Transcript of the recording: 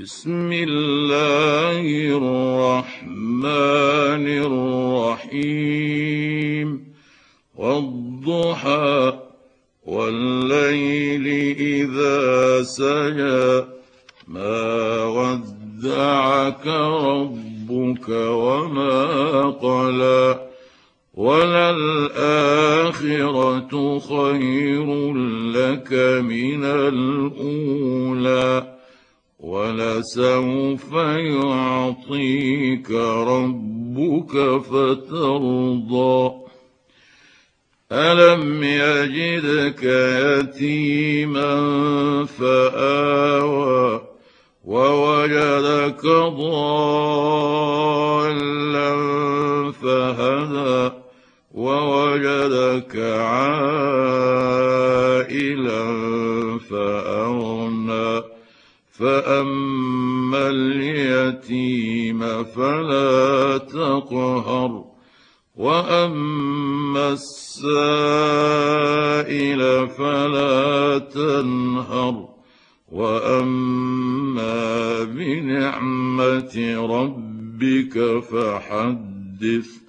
بسم الله الرحمن الرحيم. والضحى والليل إذا سجى. ما ودعك ربك وما قلى. وللآخرة خير لك من الأولى. ولسوف يعطيك ربك فترضى. ألم يجدك يتيما فآوى ووجدك ضالا فهدى ووجدك عائلا فاما اليتيم فلا تقهر واما السائل فلا تنهر واما بنعمه ربك فحدث